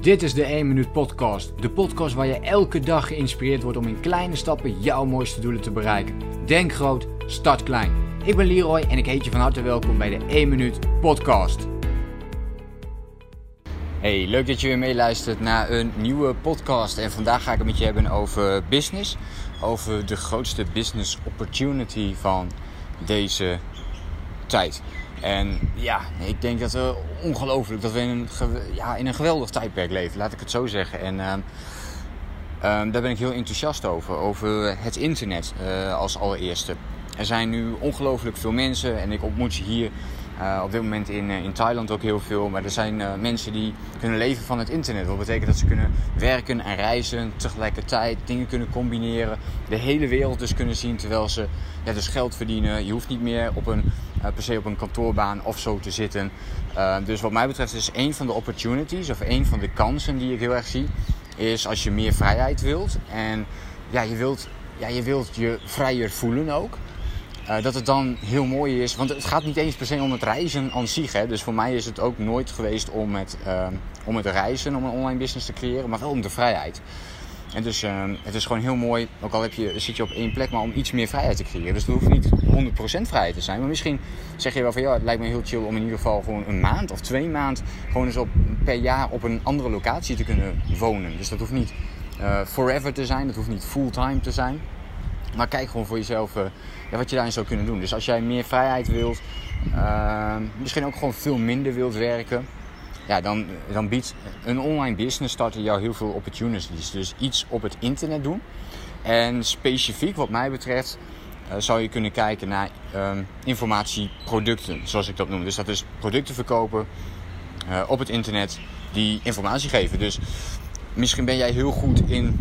Dit is de 1 Minuut Podcast. De podcast waar je elke dag geïnspireerd wordt om in kleine stappen jouw mooiste doelen te bereiken. Denk groot, start klein. Ik ben Leroy en ik heet je van harte welkom bij de 1 Minuut Podcast. Hey, leuk dat je weer meeluistert naar een nieuwe podcast. En vandaag ga ik het met je hebben over business. Over de grootste business opportunity van deze tijd. En ja, ik denk dat we ongelooflijk dat we in een, ja, in een geweldig tijdperk leven, laat ik het zo zeggen. En uh, daar ben ik heel enthousiast over, over het internet uh, als allereerste. Er zijn nu ongelooflijk veel mensen en ik ontmoet ze hier uh, op dit moment in, in Thailand ook heel veel. Maar er zijn mensen die kunnen leven van het internet. Dat betekent dat ze kunnen werken en reizen tegelijkertijd, dingen kunnen combineren. De hele wereld dus kunnen zien terwijl ze ja, dus geld verdienen. Je hoeft niet meer op een per se op een kantoorbaan of zo te zitten. Dus wat mij betreft is een van de opportunities of een van de kansen die ik heel erg zie, is als je meer vrijheid wilt en ja, je wilt, ja, je wilt je vrijer voelen ook. Uh, dat het dan heel mooi is, want het gaat niet eens per se om het reizen aan zich. Hè. Dus voor mij is het ook nooit geweest om het, om het reizen, om een online business te creëren, maar wel om de vrijheid. En dus uh, het is gewoon heel mooi, ook al heb je, zit je op één plek, maar om iets meer vrijheid te creëren. Dus het hoeft niet 100% vrijheid te zijn. Maar misschien zeg je wel van ja, het lijkt me heel chill om in ieder geval gewoon een maand of twee maand gewoon eens op, per jaar op een andere locatie te kunnen wonen. Dus dat hoeft niet forever te zijn, dat hoeft niet fulltime te zijn. Maar kijk gewoon voor jezelf uh, ja, wat je daarin zou kunnen doen. Dus als jij meer vrijheid wilt, ehm, misschien ook gewoon veel minder wilt werken ja, dan, dan biedt een online business starten jou heel veel opportunities. Dus iets op het internet doen. En specifiek wat mij betreft uh, zou je kunnen kijken naar um, informatieproducten, zoals ik dat noem. Dus dat is producten verkopen uh, op het internet die informatie geven. Dus misschien ben jij heel goed in,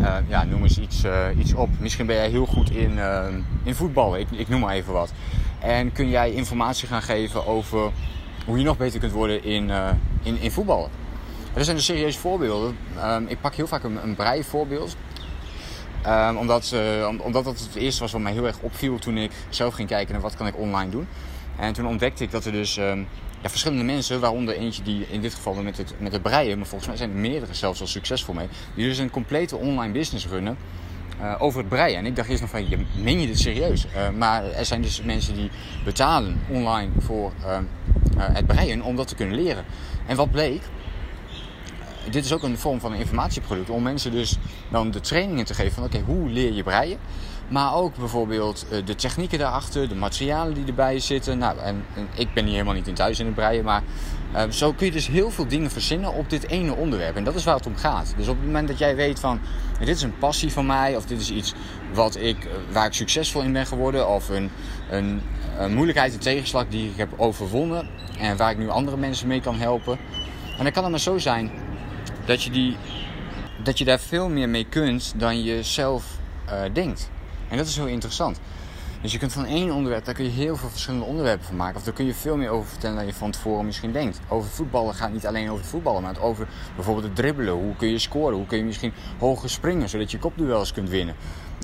uh, ja, noem eens iets, iets op. Misschien ben jij heel goed in, ehm, in voetballen, ik, ik noem maar even wat. En kun jij informatie gaan geven over hoe je nog beter kunt worden in, uh, in, in voetballen. Er zijn dus serieuze voorbeelden. Um, ik pak heel vaak een, een brei voorbeeld. Um, omdat, uh, omdat dat het eerste was wat mij heel erg opviel toen ik zelf ging kijken naar wat kan ik online doen. En toen ontdekte ik dat er dus um, verschillende mensen, waaronder eentje die in dit geval met het, met het breien, maar volgens mij zijn er meerdere zelfs al succesvol mee, die dus een complete online business runnen uh, over het breien. En ik dacht eerst nog van, je, meen je dit serieus? Uh, maar er zijn dus mensen die betalen online voor uh, het breien om dat te kunnen leren. En wat bleek? Dit is ook een vorm van een informatieproduct. Om mensen dus dan de trainingen te geven van oké, hoe leer je breien? Maar ook bijvoorbeeld de technieken daarachter, de materialen die erbij zitten. Nou, en, en ik ben hier helemaal niet in thuis in het breien, maar uh, zo kun je dus heel veel dingen verzinnen op dit ene onderwerp. En dat is waar het om gaat. Dus op het moment dat jij weet van dit is een passie van mij, of dit is iets wat ik, waar ik succesvol in ben geworden, of een, een, een moeilijkheid, een tegenslag die ik heb overwonnen en waar ik nu andere mensen mee kan helpen. En dan kan het maar zo zijn dat je, die, dat je daar veel meer mee kunt dan je zelf uh, denkt. En dat is heel interessant. Dus je kunt van één onderwerp, daar kun je heel veel verschillende onderwerpen van maken. Of daar kun je veel meer over vertellen dan je van tevoren misschien denkt. Over voetballen gaat niet alleen over het voetballen, maar over bijvoorbeeld het dribbelen. Hoe kun je scoren? Hoe kun je misschien hoger springen, zodat je kopduels kunt winnen?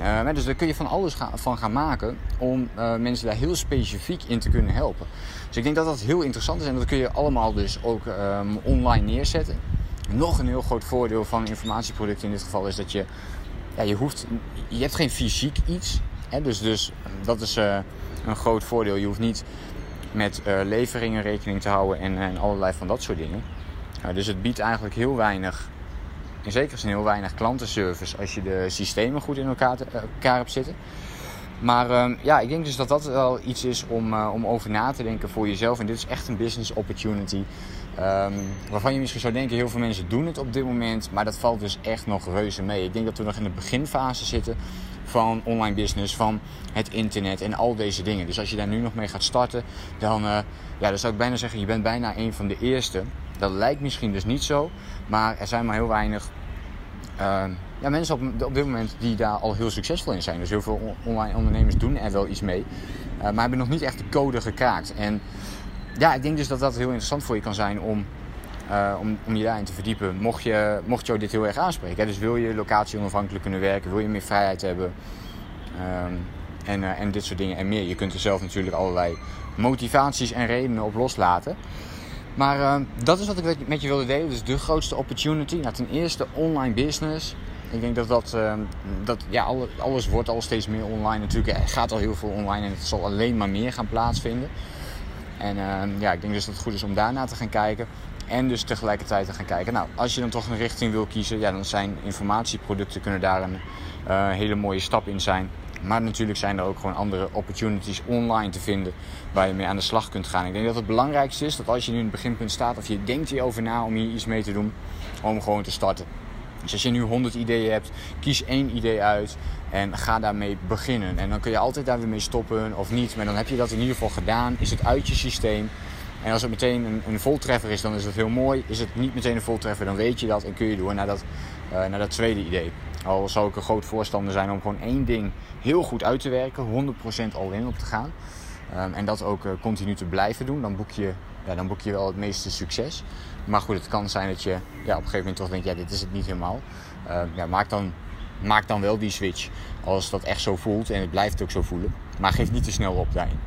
Uh, dus daar kun je van alles van gaan maken om uh, mensen daar heel specifiek in te kunnen helpen. Dus ik denk dat dat heel interessant is en dat kun je allemaal dus ook um, online neerzetten. Nog een heel groot voordeel van informatieproducten in dit geval is dat je, ja, je hoeft, je hebt geen fysiek iets. Hè, dus, dus dat is uh, een groot voordeel. Je hoeft niet met uh, leveringen rekening te houden en, en allerlei van dat soort dingen. Dus het biedt eigenlijk heel weinig, in zekere zin heel weinig klantenservice als je de systemen goed in elkaar, te, elkaar hebt zitten. Maar ehm, ja, ik denk dus dat dat wel iets is om, uh, om over na te denken voor jezelf. En dit is echt een business opportunity. Um, waarvan je misschien zou denken, heel veel mensen doen het op dit moment. Maar dat valt dus echt nog reuze mee. Ik denk dat we nog in de beginfase zitten van online business, van het internet en al deze dingen. Dus als je daar nu nog mee gaat starten, dan, uh, ja, dan zou ik bijna zeggen, je bent bijna een van de eerste. Dat lijkt misschien dus niet zo, maar er zijn maar heel weinig uh, ja, mensen op, op dit moment die daar al heel succesvol in zijn. Dus heel veel online ondernemers doen er wel iets mee, uh, maar hebben nog niet echt de code gekraakt. En ja, ik denk dus dat dat heel interessant voor je kan zijn om uh, om, om je daarin te verdiepen. Mocht, je, mocht jou dit heel erg aanspreken. Hè? Dus wil je locatie onafhankelijk kunnen werken, wil je meer vrijheid hebben. Um, en, uh, en dit soort dingen en meer. Je kunt er zelf natuurlijk allerlei motivaties en redenen op loslaten. Maar uh, dat is wat ik met je wilde delen. Dus de grootste opportunity. Nou, ten eerste online business. Ik denk dat dat, uh, dat ja, alles, wordt al steeds meer online. Natuurlijk er gaat al heel veel online en het zal alleen maar meer gaan plaatsvinden. En uh, ja, ik denk dus dat het goed is om daarna te gaan kijken. En dus tegelijkertijd te gaan kijken. Nou, als je dan toch een richting wil kiezen, ja, dan zijn informatieproducten kunnen daar een uh, hele mooie stap in zijn. Maar natuurlijk zijn er ook gewoon andere opportunities online te vinden waar je mee aan de slag kunt gaan. Ik denk dat het belangrijkste is dat als je nu in het beginpunt staat of je denkt hierover na om hier iets mee te doen, om gewoon te starten. Dus als je nu 100 ideeën hebt, kies één idee uit en ga daarmee beginnen. En dan kun je altijd daar weer mee stoppen of niet. Maar dan heb je dat in ieder geval gedaan. Is het uit je systeem. En als het meteen een, een voltreffer is, dan is het heel mooi. Is het niet meteen een voltreffer, dan weet je dat en kun je door naar dat, uh, naar dat tweede idee. Al zou ik een groot voorstander zijn om gewoon één ding heel goed uit te werken, 100% al in op te gaan. Um, en dat ook uh, continu te blijven doen. Dan boek, je, ja, dan boek je wel het meeste succes. Maar goed, het kan zijn dat je ja, op een gegeven moment toch denkt, ja, dit is het niet helemaal. Uh, ja, maak, dan, maak dan wel die switch als dat echt zo voelt. En het blijft ook zo voelen. Maar geef niet te snel op daarin.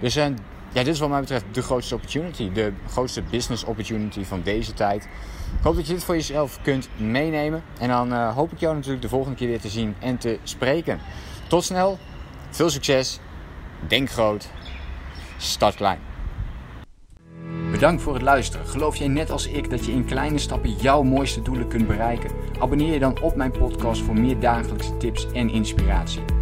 Dus uh, ja, dit is wat mij betreft de grootste opportunity. De grootste business opportunity van deze tijd. Ik hoop dat je dit voor jezelf kunt meenemen. En dan uh, hoop ik jou natuurlijk de volgende keer weer te zien en te spreken. Tot snel. Veel succes. Denk groot. Start klein. Bedankt voor het luisteren. Geloof jij net als ik dat je in kleine stappen jouw mooiste doelen kunt bereiken? Abonneer je dan op mijn podcast voor meer dagelijkse tips en inspiratie.